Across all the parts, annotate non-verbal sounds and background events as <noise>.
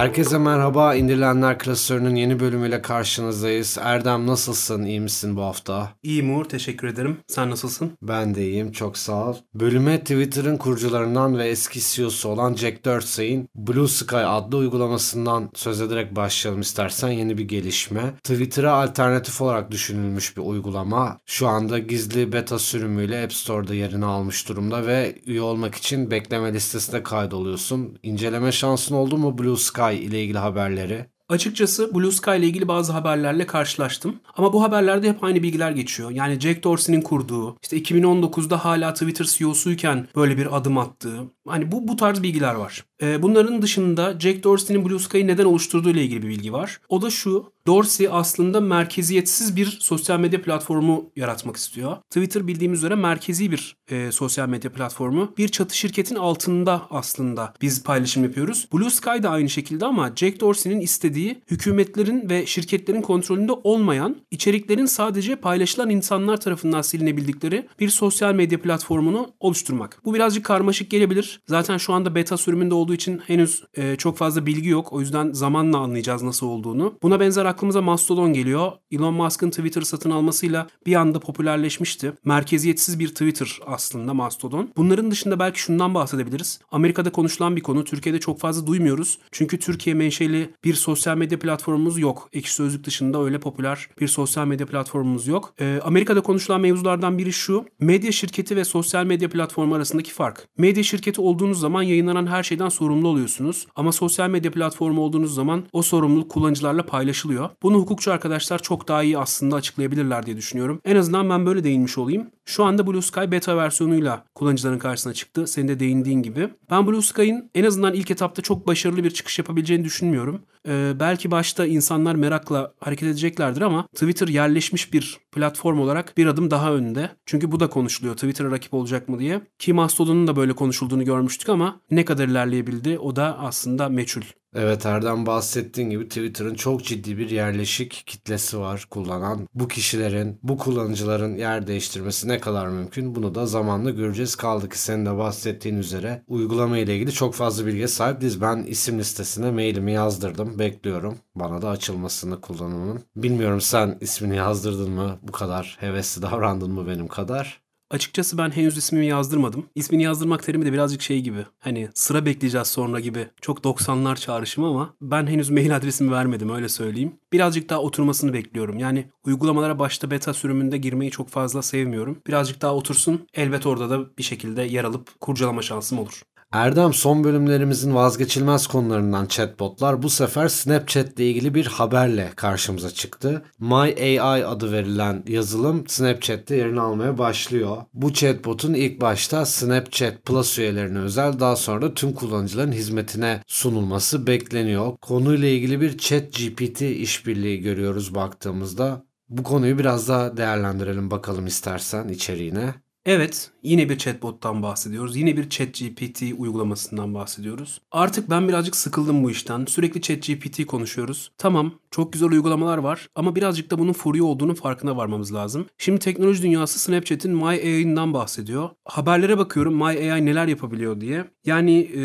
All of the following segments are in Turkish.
Herkese merhaba. İndirilenler klasörünün yeni bölümüyle karşınızdayız. Erdem nasılsın? İyi misin bu hafta? İyiyim Uğur. Teşekkür ederim. Sen nasılsın? Ben de iyiyim. Çok sağ ol. Bölüme Twitter'ın kurucularından ve eski CEO'su olan Jack Dorsey'in Blue Sky adlı uygulamasından söz ederek başlayalım istersen. Yeni bir gelişme. Twitter'a alternatif olarak düşünülmüş bir uygulama. Şu anda gizli beta sürümüyle App Store'da yerini almış durumda ve üye olmak için bekleme listesine kaydoluyorsun. İnceleme şansın oldu mu Blue Sky ile ilgili haberleri? Açıkçası Blue Sky ile ilgili bazı haberlerle karşılaştım. Ama bu haberlerde hep aynı bilgiler geçiyor. Yani Jack Dorsey'nin kurduğu, işte 2019'da hala Twitter CEO'suyken böyle bir adım attığı. Hani bu bu tarz bilgiler var. Ee, bunların dışında Jack Dorsey'nin Blue Sky'ı neden oluşturduğu ile ilgili bir bilgi var. O da şu. Dorsey aslında merkeziyetsiz bir sosyal medya platformu yaratmak istiyor. Twitter bildiğimiz üzere merkezi bir e, sosyal medya platformu. Bir çatı şirketin altında aslında biz paylaşım yapıyoruz. Blue Sky da aynı şekilde ama Jack Dorsey'nin istediği hükümetlerin ve şirketlerin kontrolünde olmayan içeriklerin sadece paylaşılan insanlar tarafından silinebildikleri bir sosyal medya platformunu oluşturmak. Bu birazcık karmaşık gelebilir. Zaten şu anda beta sürümünde olduğu için henüz e, çok fazla bilgi yok. O yüzden zamanla anlayacağız nasıl olduğunu. Buna benzer aklımıza Mastodon geliyor. Elon Musk'ın Twitter satın almasıyla bir anda popülerleşmişti. Merkeziyetsiz bir Twitter aslında Mastodon. Bunların dışında belki şundan bahsedebiliriz. Amerika'da konuşulan bir konu. Türkiye'de çok fazla duymuyoruz. Çünkü Türkiye menşeli bir sosyal medya platformumuz yok. Ekşi Sözlük dışında öyle popüler bir sosyal medya platformumuz yok. Ee, Amerika'da konuşulan mevzulardan biri şu. Medya şirketi ve sosyal medya platformu arasındaki fark. Medya şirketi olduğunuz zaman yayınlanan her şeyden sorumlu oluyorsunuz. Ama sosyal medya platformu olduğunuz zaman o sorumluluk kullanıcılarla paylaşılıyor. Bunu hukukçu arkadaşlar çok daha iyi aslında açıklayabilirler diye düşünüyorum. En azından ben böyle değinmiş olayım. Şu anda Blue Sky beta versiyonuyla kullanıcıların karşısına çıktı. Senin de değindiğin gibi. Ben Blue Sky'ın en azından ilk etapta çok başarılı bir çıkış yapabileceğini düşünmüyorum. Ee, belki başta insanlar merakla hareket edeceklerdir ama Twitter yerleşmiş bir platform olarak bir adım daha önde. Çünkü bu da konuşuluyor. Twitter'a rakip olacak mı diye. Ki Mastodon'un da böyle konuşulduğunu görmüştük ama ne kadar ilerleyebildi o da aslında meçhul. Evet Erdem bahsettiğin gibi Twitter'ın çok ciddi bir yerleşik kitlesi var kullanan. Bu kişilerin, bu kullanıcıların yer değiştirmesi ne kadar mümkün bunu da zamanla göreceğiz. Kaldı ki senin de bahsettiğin üzere uygulama ile ilgili çok fazla bilgiye sahip değiliz. Ben isim listesine mailimi yazdırdım. Bekliyorum. Bana da açılmasını kullanımın. Bilmiyorum sen ismini yazdırdın mı? Bu kadar hevesli <laughs> davrandın mı benim kadar? Açıkçası ben henüz ismimi yazdırmadım. İsmini yazdırmak terimi de birazcık şey gibi. Hani sıra bekleyeceğiz sonra gibi. Çok 90'lar çağrışımı ama ben henüz mail adresimi vermedim öyle söyleyeyim. Birazcık daha oturmasını bekliyorum. Yani uygulamalara başta beta sürümünde girmeyi çok fazla sevmiyorum. Birazcık daha otursun. Elbet orada da bir şekilde yer alıp kurcalama şansım olur. Erdem son bölümlerimizin vazgeçilmez konularından chatbotlar bu sefer Snapchat ile ilgili bir haberle karşımıza çıktı. My AI adı verilen yazılım Snapchat'te yerini almaya başlıyor. Bu chatbotun ilk başta Snapchat Plus üyelerine özel daha sonra da tüm kullanıcıların hizmetine sunulması bekleniyor. Konuyla ilgili bir chat GPT işbirliği görüyoruz baktığımızda. Bu konuyu biraz daha değerlendirelim bakalım istersen içeriğine. Evet, yine bir chatbot'tan bahsediyoruz. Yine bir ChatGPT uygulamasından bahsediyoruz. Artık ben birazcık sıkıldım bu işten. Sürekli ChatGPT konuşuyoruz. Tamam, çok güzel uygulamalar var ama birazcık da bunun furya olduğunu farkına varmamız lazım. Şimdi teknoloji dünyası Snapchat'in My AI'ından bahsediyor. Haberlere bakıyorum My AI neler yapabiliyor diye. Yani e,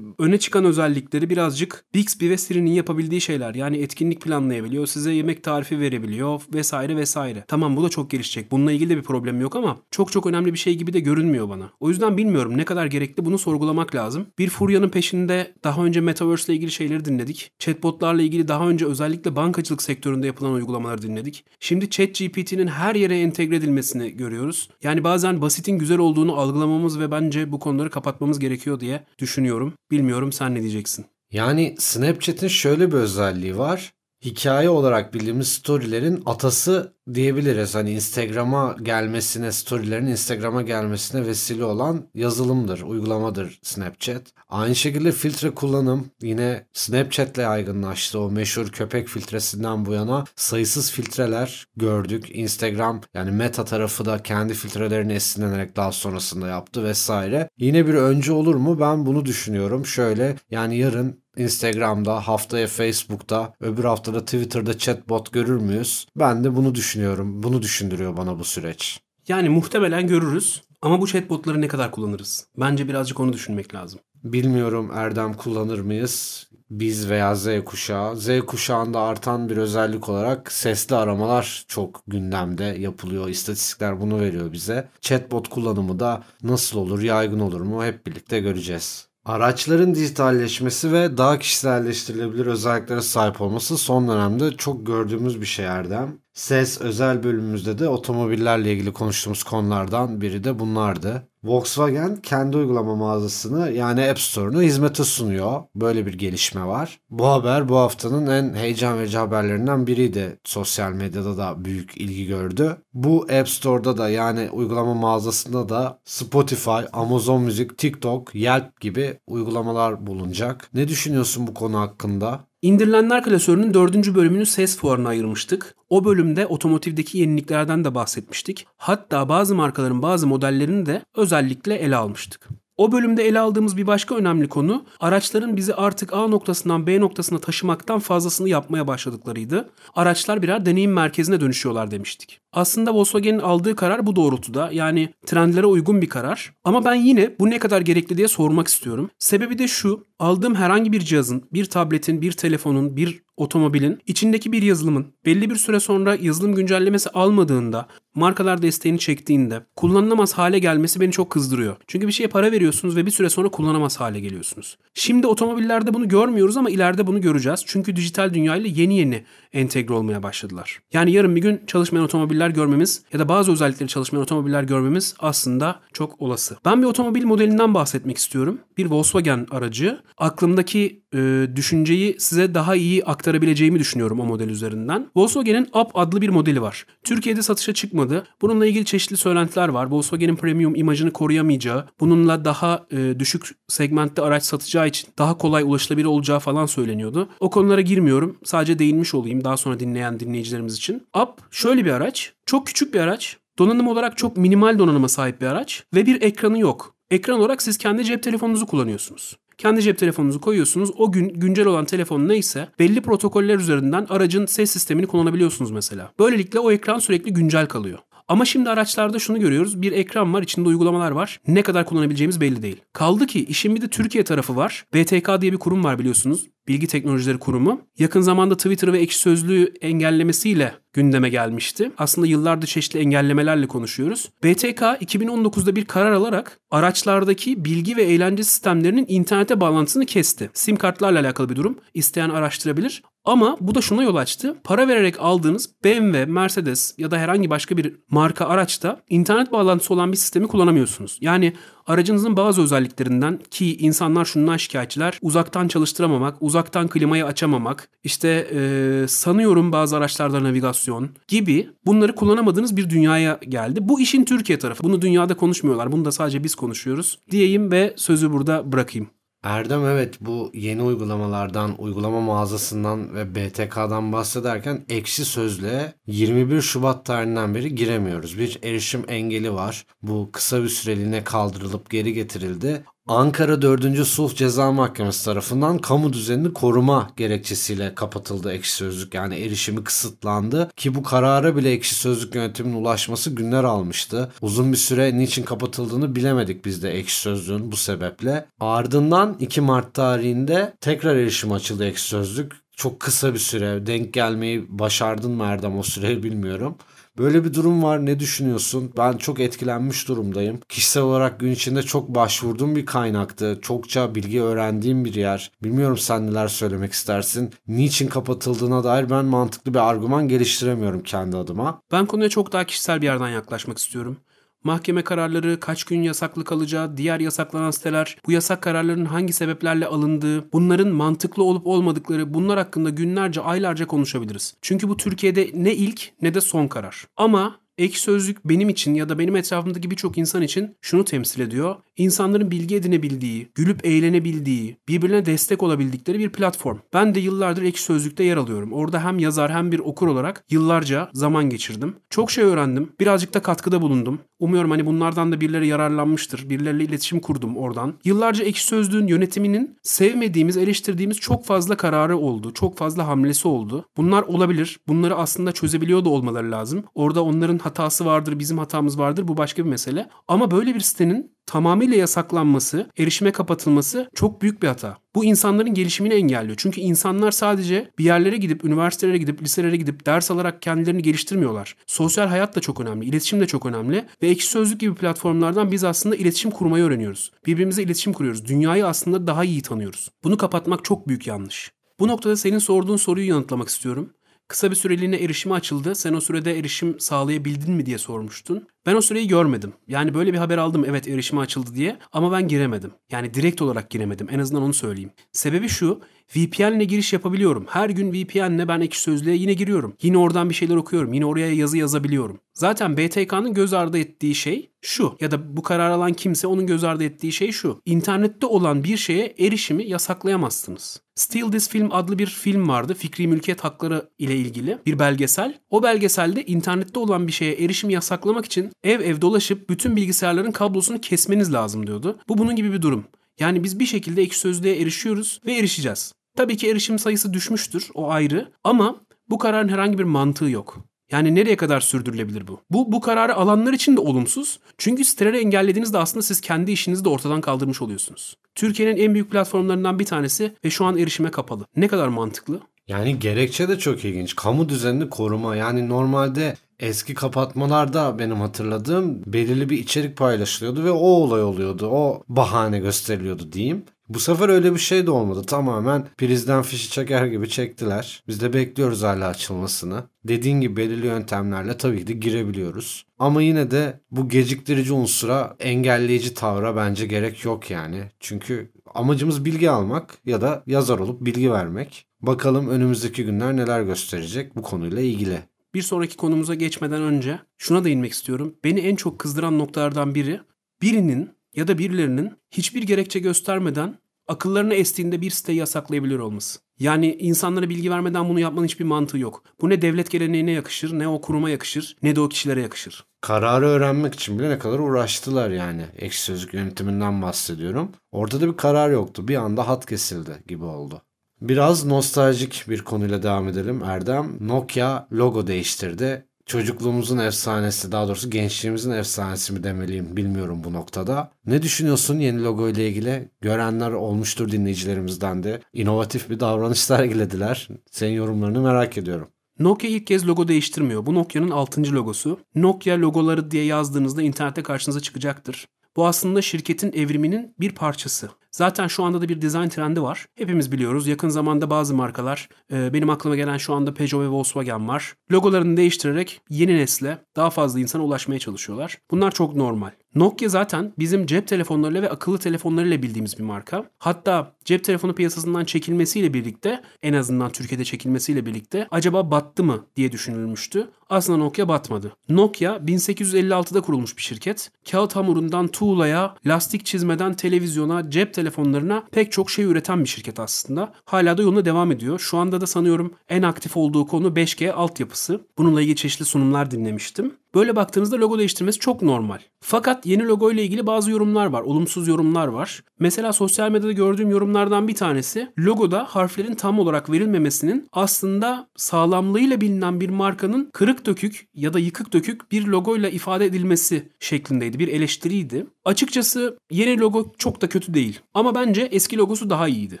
öne çıkan özellikleri birazcık Bixby ve Siri'nin yapabildiği şeyler. Yani etkinlik planlayabiliyor, size yemek tarifi verebiliyor vesaire vesaire. Tamam bu da çok gelişecek. Bununla ilgili de bir problem yok ama çok çok önemli bir şey gibi de görünmüyor bana. O yüzden bilmiyorum ne kadar gerekli bunu sorgulamak lazım. Bir furyanın peşinde daha önce Metaverse ile ilgili şeyleri dinledik. Chatbotlarla ilgili daha önce özellikle bankacılık sektöründe yapılan uygulamaları dinledik. Şimdi ChatGPT'nin her yere entegre edilmesini görüyoruz. Yani bazen basitin güzel olduğunu algılamamız ve bence bu konuları kapatmamız gerekiyor diye düşünüyorum. Bilmiyorum sen ne diyeceksin? Yani Snapchat'in şöyle bir özelliği var hikaye olarak bildiğimiz storylerin atası diyebiliriz. Hani Instagram'a gelmesine, storylerin Instagram'a gelmesine vesile olan yazılımdır, uygulamadır Snapchat. Aynı şekilde filtre kullanım yine Snapchat'le yaygınlaştı. O meşhur köpek filtresinden bu yana sayısız filtreler gördük. Instagram yani Meta tarafı da kendi filtrelerini esinlenerek daha sonrasında yaptı vesaire. Yine bir önce olur mu? Ben bunu düşünüyorum. Şöyle yani yarın Instagram'da, haftaya Facebook'ta, öbür haftada Twitter'da chatbot görür müyüz? Ben de bunu düşünüyorum. Bunu düşündürüyor bana bu süreç. Yani muhtemelen görürüz ama bu chatbotları ne kadar kullanırız? Bence birazcık onu düşünmek lazım. Bilmiyorum Erdem kullanır mıyız? biz veya Z kuşağı. Z kuşağında artan bir özellik olarak sesli aramalar çok gündemde yapılıyor. İstatistikler bunu veriyor bize. Chatbot kullanımı da nasıl olur, yaygın olur mu hep birlikte göreceğiz. Araçların dijitalleşmesi ve daha kişiselleştirilebilir özelliklere sahip olması son dönemde çok gördüğümüz bir şey Erdem. Ses özel bölümümüzde de otomobillerle ilgili konuştuğumuz konulardan biri de bunlardı. Volkswagen kendi uygulama mağazasını yani App Store'unu hizmete sunuyor. Böyle bir gelişme var. Bu haber bu haftanın en heyecan verici haberlerinden biriydi. Sosyal medyada da büyük ilgi gördü. Bu App Store'da da yani uygulama mağazasında da Spotify, Amazon Müzik, TikTok, Yelp gibi uygulamalar bulunacak. Ne düşünüyorsun bu konu hakkında? İndirilenler klasörünün dördüncü bölümünü ses fuarına ayırmıştık. O bölümde otomotivdeki yeniliklerden de bahsetmiştik. Hatta bazı markaların bazı modellerini de özellikle ele almıştık. O bölümde ele aldığımız bir başka önemli konu araçların bizi artık A noktasından B noktasına taşımaktan fazlasını yapmaya başladıklarıydı. Araçlar birer deneyim merkezine dönüşüyorlar demiştik. Aslında Volkswagen'in aldığı karar bu doğrultuda. Yani trendlere uygun bir karar. Ama ben yine bu ne kadar gerekli diye sormak istiyorum. Sebebi de şu. Aldığım herhangi bir cihazın, bir tabletin, bir telefonun, bir otomobilin içindeki bir yazılımın belli bir süre sonra yazılım güncellemesi almadığında, markalar desteğini çektiğinde kullanılamaz hale gelmesi beni çok kızdırıyor. Çünkü bir şeye para veriyorsunuz ve bir süre sonra kullanamaz hale geliyorsunuz. Şimdi otomobillerde bunu görmüyoruz ama ileride bunu göreceğiz. Çünkü dijital dünyayla yeni yeni entegre olmaya başladılar. Yani yarın bir gün çalışmayan otomobiller görmemiz ya da bazı özellikleri çalışmayan otomobiller görmemiz aslında çok olası. Ben bir otomobil modelinden bahsetmek istiyorum. Bir Volkswagen aracı. Aklımdaki e, düşünceyi size daha iyi aktarabileceğimi düşünüyorum o model üzerinden. Volkswagen'in Up adlı bir modeli var. Türkiye'de satışa çıkmadı. Bununla ilgili çeşitli söylentiler var. Volkswagen'in premium imajını koruyamayacağı, bununla daha e, düşük segmentte araç satacağı için daha kolay ulaşılabilir olacağı falan söyleniyordu. O konulara girmiyorum. Sadece değinmiş olayım daha sonra dinleyen dinleyicilerimiz için. Up şöyle bir araç. Çok küçük bir araç. Donanım olarak çok minimal donanıma sahip bir araç ve bir ekranı yok. Ekran olarak siz kendi cep telefonunuzu kullanıyorsunuz. Kendi cep telefonunuzu koyuyorsunuz. O gün güncel olan telefon neyse belli protokoller üzerinden aracın ses sistemini kullanabiliyorsunuz mesela. Böylelikle o ekran sürekli güncel kalıyor. Ama şimdi araçlarda şunu görüyoruz. Bir ekran var, içinde uygulamalar var. Ne kadar kullanabileceğimiz belli değil. Kaldı ki işin bir de Türkiye tarafı var. BTK diye bir kurum var biliyorsunuz. Bilgi Teknolojileri Kurumu. Yakın zamanda Twitter ve Ekşi Sözlüğü engellemesiyle gündeme gelmişti. Aslında yıllardır çeşitli engellemelerle konuşuyoruz. BTK 2019'da bir karar alarak araçlardaki bilgi ve eğlence sistemlerinin internete bağlantısını kesti. Sim kartlarla alakalı bir durum. İsteyen araştırabilir. Ama bu da şuna yol açtı. Para vererek aldığınız BMW, Mercedes ya da herhangi başka bir marka araçta internet bağlantısı olan bir sistemi kullanamıyorsunuz. Yani aracınızın bazı özelliklerinden ki insanlar şundan şikayetçiler. Uzaktan çalıştıramamak, uzaktan klimayı açamamak, işte e, sanıyorum bazı araçlarda navigasyon gibi bunları kullanamadığınız bir dünyaya geldi. Bu işin Türkiye tarafı. Bunu dünyada konuşmuyorlar. Bunu da sadece biz konuşuyoruz. Diyeyim ve sözü burada bırakayım. Erdem evet bu yeni uygulamalardan, uygulama mağazasından ve BTK'dan bahsederken ekşi sözlüğe 21 Şubat tarihinden beri giremiyoruz. Bir erişim engeli var. Bu kısa bir süreliğine kaldırılıp geri getirildi. Ankara 4. Sulh Ceza Mahkemesi tarafından kamu düzenini koruma gerekçesiyle kapatıldı ekşi sözlük. Yani erişimi kısıtlandı ki bu karara bile ekşi sözlük yönetiminin ulaşması günler almıştı. Uzun bir süre niçin kapatıldığını bilemedik biz de ekşi sözlüğün bu sebeple. Ardından 2 Mart tarihinde tekrar erişim açıldı ekşi sözlük. Çok kısa bir süre denk gelmeyi başardın mı Erdem o süreyi bilmiyorum. Böyle bir durum var. Ne düşünüyorsun? Ben çok etkilenmiş durumdayım. Kişisel olarak gün içinde çok başvurduğum bir kaynaktı. Çokça bilgi öğrendiğim bir yer. Bilmiyorum sen neler söylemek istersin. Niçin kapatıldığına dair ben mantıklı bir argüman geliştiremiyorum kendi adıma. Ben konuya çok daha kişisel bir yerden yaklaşmak istiyorum. Mahkeme kararları, kaç gün yasaklı kalacağı, diğer yasaklanan siteler, bu yasak kararların hangi sebeplerle alındığı, bunların mantıklı olup olmadıkları bunlar hakkında günlerce, aylarca konuşabiliriz. Çünkü bu Türkiye'de ne ilk ne de son karar. Ama Ek sözlük benim için ya da benim etrafımdaki birçok insan için şunu temsil ediyor. İnsanların bilgi edinebildiği, gülüp eğlenebildiği, birbirine destek olabildikleri bir platform. Ben de yıllardır ek sözlükte yer alıyorum. Orada hem yazar hem bir okur olarak yıllarca zaman geçirdim. Çok şey öğrendim. Birazcık da katkıda bulundum. Umuyorum hani bunlardan da birileri yararlanmıştır. Birileriyle iletişim kurdum oradan. Yıllarca ek sözlüğün yönetiminin sevmediğimiz, eleştirdiğimiz çok fazla kararı oldu. Çok fazla hamlesi oldu. Bunlar olabilir. Bunları aslında çözebiliyor da olmaları lazım. Orada onların hatası vardır, bizim hatamız vardır. Bu başka bir mesele. Ama böyle bir sitenin tamamıyla yasaklanması, erişime kapatılması çok büyük bir hata. Bu insanların gelişimini engelliyor. Çünkü insanlar sadece bir yerlere gidip, üniversitelere gidip, liselere gidip ders alarak kendilerini geliştirmiyorlar. Sosyal hayat da çok önemli, iletişim de çok önemli ve Ekşi Sözlük gibi platformlardan biz aslında iletişim kurmayı öğreniyoruz. Birbirimize iletişim kuruyoruz. Dünyayı aslında daha iyi tanıyoruz. Bunu kapatmak çok büyük yanlış. Bu noktada senin sorduğun soruyu yanıtlamak istiyorum. Kısa bir süreliğine erişime açıldı. Sen o sürede erişim sağlayabildin mi diye sormuştun. Ben o süreyi görmedim. Yani böyle bir haber aldım evet erişime açıldı diye ama ben giremedim. Yani direkt olarak giremedim. En azından onu söyleyeyim. Sebebi şu. VPN ile giriş yapabiliyorum. Her gün VPN ile ben ekşi sözlüğe yine giriyorum. Yine oradan bir şeyler okuyorum. Yine oraya yazı yazabiliyorum. Zaten BTK'nın göz ardı ettiği şey şu ya da bu karar alan kimse onun göz ardı ettiği şey şu. İnternette olan bir şeye erişimi yasaklayamazsınız. Steal This Film adlı bir film vardı. Fikri mülkiyet hakları ile ilgili bir belgesel. O belgeselde internette olan bir şeye erişimi yasaklamak için ev ev dolaşıp bütün bilgisayarların kablosunu kesmeniz lazım diyordu. Bu bunun gibi bir durum. Yani biz bir şekilde ekşi sözlüğe erişiyoruz ve erişeceğiz. Tabii ki erişim sayısı düşmüştür o ayrı ama bu kararın herhangi bir mantığı yok. Yani nereye kadar sürdürülebilir bu? Bu bu kararı alanlar için de olumsuz. Çünkü siteleri engellediğinizde aslında siz kendi işinizi de ortadan kaldırmış oluyorsunuz. Türkiye'nin en büyük platformlarından bir tanesi ve şu an erişime kapalı. Ne kadar mantıklı? Yani gerekçe de çok ilginç. Kamu düzenini koruma. Yani normalde eski kapatmalarda benim hatırladığım belirli bir içerik paylaşılıyordu ve o olay oluyordu. O bahane gösteriliyordu diyeyim. Bu sefer öyle bir şey de olmadı. Tamamen prizden fişi çeker gibi çektiler. Biz de bekliyoruz hala açılmasını. Dediğin gibi belirli yöntemlerle tabii ki de girebiliyoruz. Ama yine de bu geciktirici unsura, engelleyici tavra bence gerek yok yani. Çünkü amacımız bilgi almak ya da yazar olup bilgi vermek. Bakalım önümüzdeki günler neler gösterecek bu konuyla ilgili. Bir sonraki konumuza geçmeden önce şuna değinmek istiyorum. Beni en çok kızdıran noktalardan biri birinin ya da birilerinin hiçbir gerekçe göstermeden akıllarına estiğinde bir siteyi yasaklayabilir olması. Yani insanlara bilgi vermeden bunu yapmanın hiçbir mantığı yok. Bu ne devlet geleneğine yakışır, ne o kuruma yakışır, ne de o kişilere yakışır. Kararı öğrenmek için bile ne kadar uğraştılar yani. Ekşi Sözlük yönetiminden bahsediyorum. Orada da bir karar yoktu. Bir anda hat kesildi gibi oldu. Biraz nostaljik bir konuyla devam edelim Erdem. Nokia logo değiştirdi. Çocukluğumuzun efsanesi daha doğrusu gençliğimizin efsanesi mi demeliyim bilmiyorum bu noktada. Ne düşünüyorsun yeni logo ile ilgili? Görenler olmuştur dinleyicilerimizden de. İnovatif bir davranış <laughs> sergilediler. Senin yorumlarını merak ediyorum. Nokia ilk kez logo değiştirmiyor. Bu Nokia'nın 6. logosu. Nokia logoları diye yazdığınızda internette karşınıza çıkacaktır. Bu aslında şirketin evriminin bir parçası. Zaten şu anda da bir design trendi var. Hepimiz biliyoruz. Yakın zamanda bazı markalar, e, benim aklıma gelen şu anda Peugeot ve Volkswagen var. Logolarını değiştirerek yeni nesle daha fazla insana ulaşmaya çalışıyorlar. Bunlar çok normal. Nokia zaten bizim cep telefonlarıyla ve akıllı telefonlarıyla bildiğimiz bir marka. Hatta cep telefonu piyasasından çekilmesiyle birlikte en azından Türkiye'de çekilmesiyle birlikte acaba battı mı diye düşünülmüştü. Aslında Nokia batmadı. Nokia 1856'da kurulmuş bir şirket. Kağıt hamurundan tuğlaya, lastik çizmeden televizyona, cep telefonlarına pek çok şey üreten bir şirket aslında. Hala da yoluna devam ediyor. Şu anda da sanıyorum en aktif olduğu konu 5G altyapısı. Bununla ilgili çeşitli sunumlar dinlemiştim. Böyle baktığınızda logo değiştirmesi çok normal. Fakat yeni logo ile ilgili bazı yorumlar var, olumsuz yorumlar var. Mesela sosyal medyada gördüğüm yorumlardan bir tanesi logoda harflerin tam olarak verilmemesinin aslında sağlamlığıyla bilinen bir markanın kırık dökük ya da yıkık dökük bir logoyla ifade edilmesi şeklindeydi. Bir eleştiriydi. Açıkçası yeni logo çok da kötü değil. Ama bence eski logosu daha iyiydi.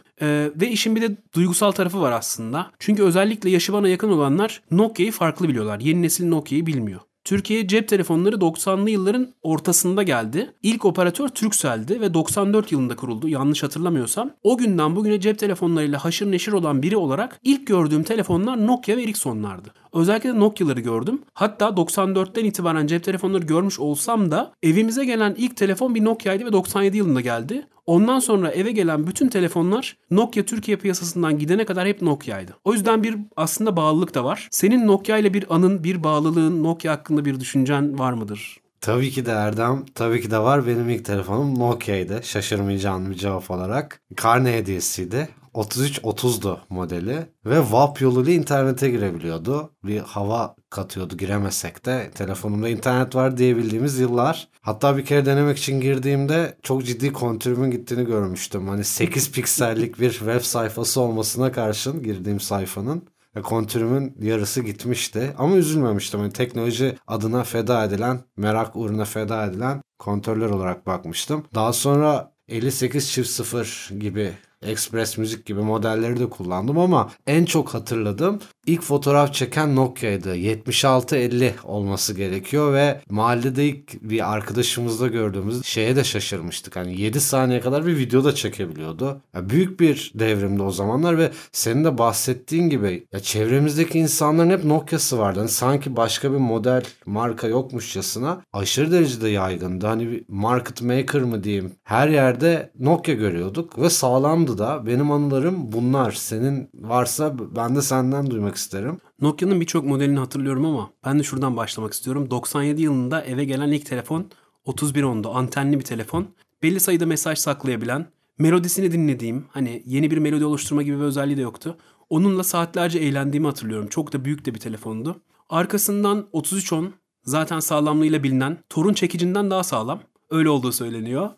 Ee, ve işin bir de duygusal tarafı var aslında. Çünkü özellikle yaşı bana yakın olanlar Nokia'yı farklı biliyorlar. Yeni nesil Nokia'yı bilmiyor. Türkiye'ye cep telefonları 90'lı yılların ortasında geldi. İlk operatör Turkcell'di ve 94 yılında kuruldu yanlış hatırlamıyorsam. O günden bugüne cep telefonlarıyla haşır neşir olan biri olarak ilk gördüğüm telefonlar Nokia ve Ericsson'lardı. Özellikle Nokia'ları gördüm. Hatta 94'ten itibaren cep telefonları görmüş olsam da evimize gelen ilk telefon bir Nokia'ydı ve 97 yılında geldi. Ondan sonra eve gelen bütün telefonlar Nokia Türkiye piyasasından gidene kadar hep Nokia'ydı. O yüzden bir aslında bağlılık da var. Senin Nokia ile bir anın, bir bağlılığın, Nokia hakkında bir düşüncen var mıdır? Tabii ki de Erdem. Tabii ki de var. Benim ilk telefonum Nokia'ydı. Şaşırmayacağın bir cevap olarak. Karne hediyesiydi. 3330'du modeli ve WAP yoluyla internete girebiliyordu. Bir hava katıyordu giremesek de telefonumda internet var diyebildiğimiz yıllar. Hatta bir kere denemek için girdiğimde çok ciddi kontürümün gittiğini görmüştüm. Hani 8 piksellik bir web sayfası olmasına karşın girdiğim sayfanın ve kontürümün yarısı gitmişti. Ama üzülmemiştim. Yani teknoloji adına feda edilen, merak uğruna feda edilen kontörler olarak bakmıştım. Daha sonra 58 çift 0 gibi Express Müzik gibi modelleri de kullandım ama en çok hatırladığım ilk fotoğraf çeken Nokia'ydı. 7650 olması gerekiyor ve mahallede ilk bir arkadaşımızda gördüğümüz şeye de şaşırmıştık. Hani 7 saniye kadar bir video da çekebiliyordu. Ya büyük bir devrimdi o zamanlar ve senin de bahsettiğin gibi ya çevremizdeki insanların hep Nokia'sı vardı. Hani sanki başka bir model marka yokmuşçasına aşırı derecede yaygındı. Hani bir market maker mı diyeyim. Her yerde Nokia görüyorduk ve sağlamdı da. Benim anılarım bunlar. Senin varsa ben de senden duymak isterim. Nokia'nın birçok modelini hatırlıyorum ama ben de şuradan başlamak istiyorum. 97 yılında eve gelen ilk telefon 3110'du. Antenli bir telefon. Belli sayıda mesaj saklayabilen, melodisini dinlediğim, hani yeni bir melodi oluşturma gibi bir özelliği de yoktu. Onunla saatlerce eğlendiğimi hatırlıyorum. Çok da büyük de bir telefondu. Arkasından 3310 zaten sağlamlığıyla bilinen torun çekicinden daha sağlam. Öyle olduğu söyleniyor.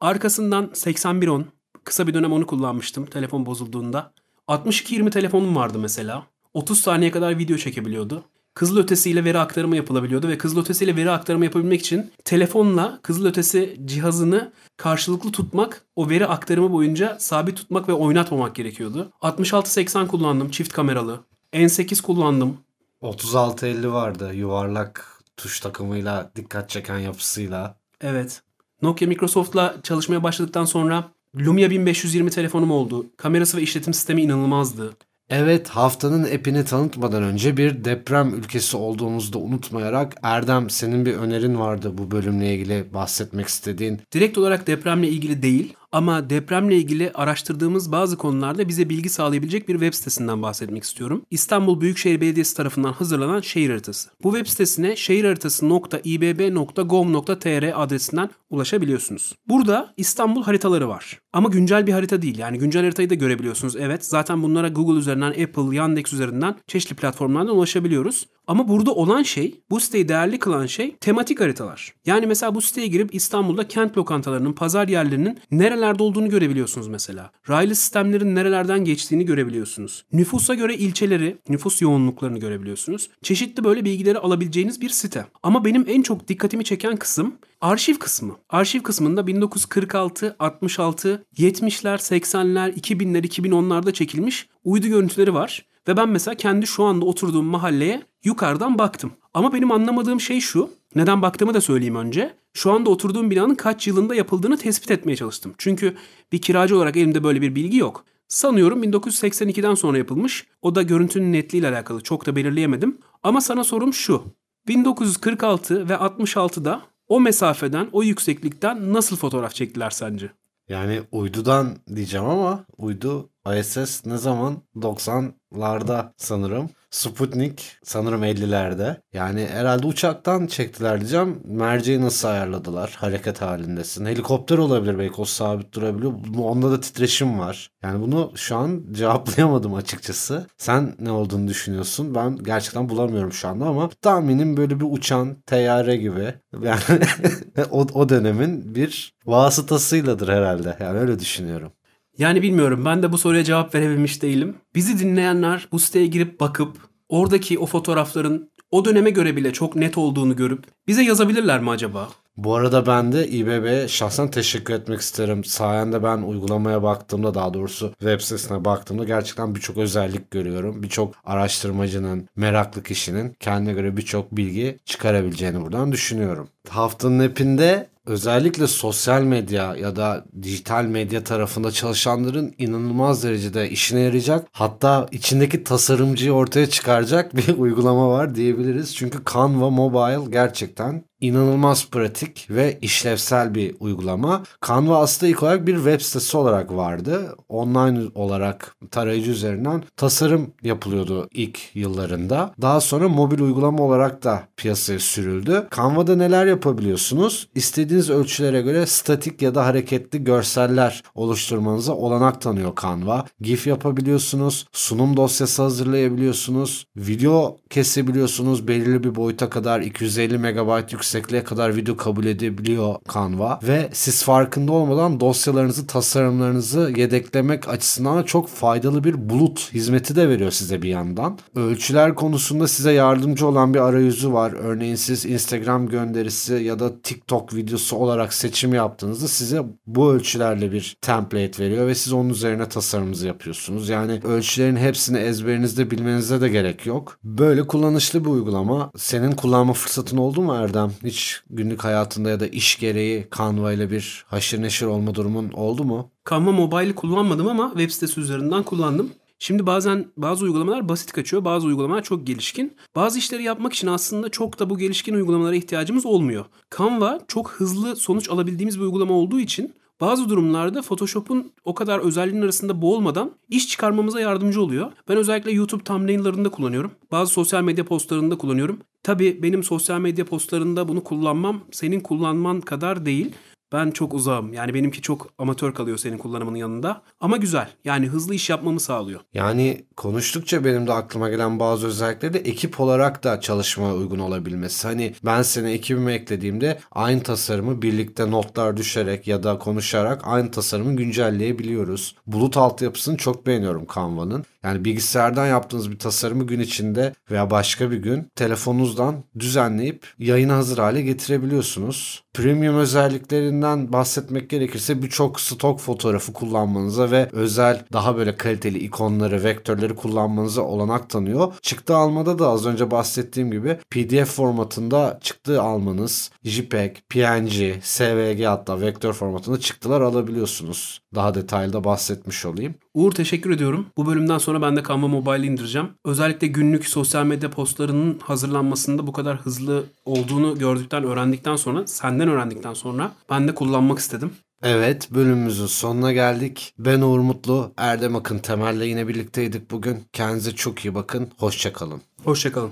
Arkasından 8110 kısa bir dönem onu kullanmıştım telefon bozulduğunda. 6220 telefonum vardı mesela. 30 saniye kadar video çekebiliyordu. Kızılötesiyle veri aktarımı yapılabiliyordu ve kızılötesiyle veri aktarımı yapabilmek için telefonla kızılötesi cihazını karşılıklı tutmak, o veri aktarımı boyunca sabit tutmak ve oynatmamak gerekiyordu. 6680 kullandım çift kameralı. N8 kullandım. 3650 vardı yuvarlak tuş takımıyla dikkat çeken yapısıyla. Evet. Nokia Microsoft'la çalışmaya başladıktan sonra Lumia 1520 telefonum oldu. Kamerası ve işletim sistemi inanılmazdı. Evet haftanın epini tanıtmadan önce bir deprem ülkesi olduğumuzu da unutmayarak Erdem senin bir önerin vardı bu bölümle ilgili bahsetmek istediğin. Direkt olarak depremle ilgili değil ama depremle ilgili araştırdığımız bazı konularda bize bilgi sağlayabilecek bir web sitesinden bahsetmek istiyorum. İstanbul Büyükşehir Belediyesi tarafından hazırlanan şehir haritası. Bu web sitesine şehirharitası.ibb.gov.tr adresinden ulaşabiliyorsunuz. Burada İstanbul haritaları var. Ama güncel bir harita değil. Yani güncel haritayı da görebiliyorsunuz. Evet zaten bunlara Google üzerinden, Apple, Yandex üzerinden çeşitli platformlardan ulaşabiliyoruz. Ama burada olan şey, bu siteyi değerli kılan şey tematik haritalar. Yani mesela bu siteye girip İstanbul'da kent lokantalarının, pazar yerlerinin nerelerde olduğunu görebiliyorsunuz mesela. Raylı sistemlerin nerelerden geçtiğini görebiliyorsunuz. Nüfusa göre ilçeleri, nüfus yoğunluklarını görebiliyorsunuz. Çeşitli böyle bilgileri alabileceğiniz bir site. Ama benim en çok dikkatimi çeken kısım arşiv kısmı. Arşiv kısmında 1946, 66, 70'ler, 80'ler, 2000'ler, 2010'larda çekilmiş uydu görüntüleri var. Ve ben mesela kendi şu anda oturduğum mahalleye yukarıdan baktım. Ama benim anlamadığım şey şu. Neden baktığımı da söyleyeyim önce. Şu anda oturduğum binanın kaç yılında yapıldığını tespit etmeye çalıştım. Çünkü bir kiracı olarak elimde böyle bir bilgi yok. Sanıyorum 1982'den sonra yapılmış. O da görüntünün netliğiyle alakalı. Çok da belirleyemedim. Ama sana sorum şu. 1946 ve 66'da o mesafeden, o yükseklikten nasıl fotoğraf çektiler sence? Yani uydudan diyeceğim ama uydu ISS ne zaman? 90'larda sanırım. Sputnik sanırım 50'lerde. Yani herhalde uçaktan çektiler diyeceğim. Merceği nasıl ayarladılar? Hareket halindesin. Helikopter olabilir belki o sabit durabiliyor. Onda da titreşim var. Yani bunu şu an <laughs> cevaplayamadım açıkçası. Sen ne olduğunu düşünüyorsun? Ben gerçekten bulamıyorum şu anda ama tahminim böyle bir uçan teyyare gibi. <laughs> Yani o, o dönemin bir vasıtasıyladır herhalde. Yani öyle düşünüyorum. Yani bilmiyorum ben de bu soruya cevap verebilmiş değilim. Bizi dinleyenler bu siteye girip bakıp oradaki o fotoğrafların o döneme göre bile çok net olduğunu görüp bize yazabilirler mi acaba? Bu arada ben de İBB'ye şahsen teşekkür etmek isterim. Sayende ben uygulamaya baktığımda daha doğrusu web sitesine baktığımda gerçekten birçok özellik görüyorum. Birçok araştırmacının, meraklı kişinin kendine göre birçok bilgi çıkarabileceğini buradan düşünüyorum. Haftanın hepinde özellikle sosyal medya ya da dijital medya tarafında çalışanların inanılmaz derecede işine yarayacak hatta içindeki tasarımcıyı ortaya çıkaracak <laughs> bir uygulama var diyebiliriz. Çünkü Canva Mobile gerçekten inanılmaz pratik ve işlevsel bir uygulama. Canva aslında ilk olarak bir web sitesi olarak vardı. Online olarak tarayıcı üzerinden tasarım yapılıyordu ilk yıllarında. Daha sonra mobil uygulama olarak da piyasaya sürüldü. Canva'da neler yapabiliyorsunuz? İstediğiniz istediğiniz ölçülere göre statik ya da hareketli görseller oluşturmanıza olanak tanıyor Canva. GIF yapabiliyorsunuz, sunum dosyası hazırlayabiliyorsunuz, video kesebiliyorsunuz belirli bir boyuta kadar 250 MB yüksekliğe kadar video kabul edebiliyor Canva ve siz farkında olmadan dosyalarınızı, tasarımlarınızı yedeklemek açısından çok faydalı bir bulut hizmeti de veriyor size bir yandan. Ölçüler konusunda size yardımcı olan bir arayüzü var. Örneğin siz Instagram gönderisi ya da TikTok videosu olarak seçim yaptığınızda size bu ölçülerle bir template veriyor ve siz onun üzerine tasarımınızı yapıyorsunuz. Yani ölçülerin hepsini ezberinizde bilmenize de gerek yok. Böyle kullanışlı bir uygulama. Senin kullanma fırsatın oldu mu Erdem? Hiç günlük hayatında ya da iş gereği Canva ile bir haşır neşir olma durumun oldu mu? Canva Mobile'i kullanmadım ama web sitesi üzerinden kullandım. Şimdi bazen bazı uygulamalar basit kaçıyor, bazı uygulamalar çok gelişkin. Bazı işleri yapmak için aslında çok da bu gelişkin uygulamalara ihtiyacımız olmuyor. Canva çok hızlı sonuç alabildiğimiz bir uygulama olduğu için bazı durumlarda Photoshop'un o kadar özelliğinin arasında boğulmadan iş çıkarmamıza yardımcı oluyor. Ben özellikle YouTube thumbnail'larında kullanıyorum. Bazı sosyal medya postlarında kullanıyorum. Tabii benim sosyal medya postlarında bunu kullanmam senin kullanman kadar değil. Ben çok uzağım. Yani benimki çok amatör kalıyor senin kullanımının yanında. Ama güzel. Yani hızlı iş yapmamı sağlıyor. Yani konuştukça benim de aklıma gelen bazı özellikleri de ekip olarak da çalışmaya uygun olabilmesi. Hani ben seni ekibime eklediğimde aynı tasarımı birlikte notlar düşerek ya da konuşarak aynı tasarımı güncelleyebiliyoruz. Bulut altyapısını çok beğeniyorum Canva'nın. Yani bilgisayardan yaptığınız bir tasarımı gün içinde veya başka bir gün telefonunuzdan düzenleyip yayına hazır hale getirebiliyorsunuz. Premium özelliklerinden bahsetmek gerekirse birçok stok fotoğrafı kullanmanıza ve özel daha böyle kaliteli ikonları, vektörleri kullanmanıza olanak tanıyor. Çıktı almada da az önce bahsettiğim gibi PDF formatında çıktı almanız, JPEG, PNG, SVG hatta vektör formatında çıktılar alabiliyorsunuz. Daha detaylı bahsetmiş olayım. Uğur teşekkür ediyorum. Bu bölümden sonra ben de Canva Mobile indireceğim. Özellikle günlük sosyal medya postlarının hazırlanmasında bu kadar hızlı olduğunu gördükten, öğrendikten sonra, senden öğrendikten sonra ben de kullanmak istedim. Evet bölümümüzün sonuna geldik. Ben Uğur Mutlu, Erdem Akın Temel'le yine birlikteydik bugün. Kendinize çok iyi bakın. Hoşçakalın. Hoşçakalın.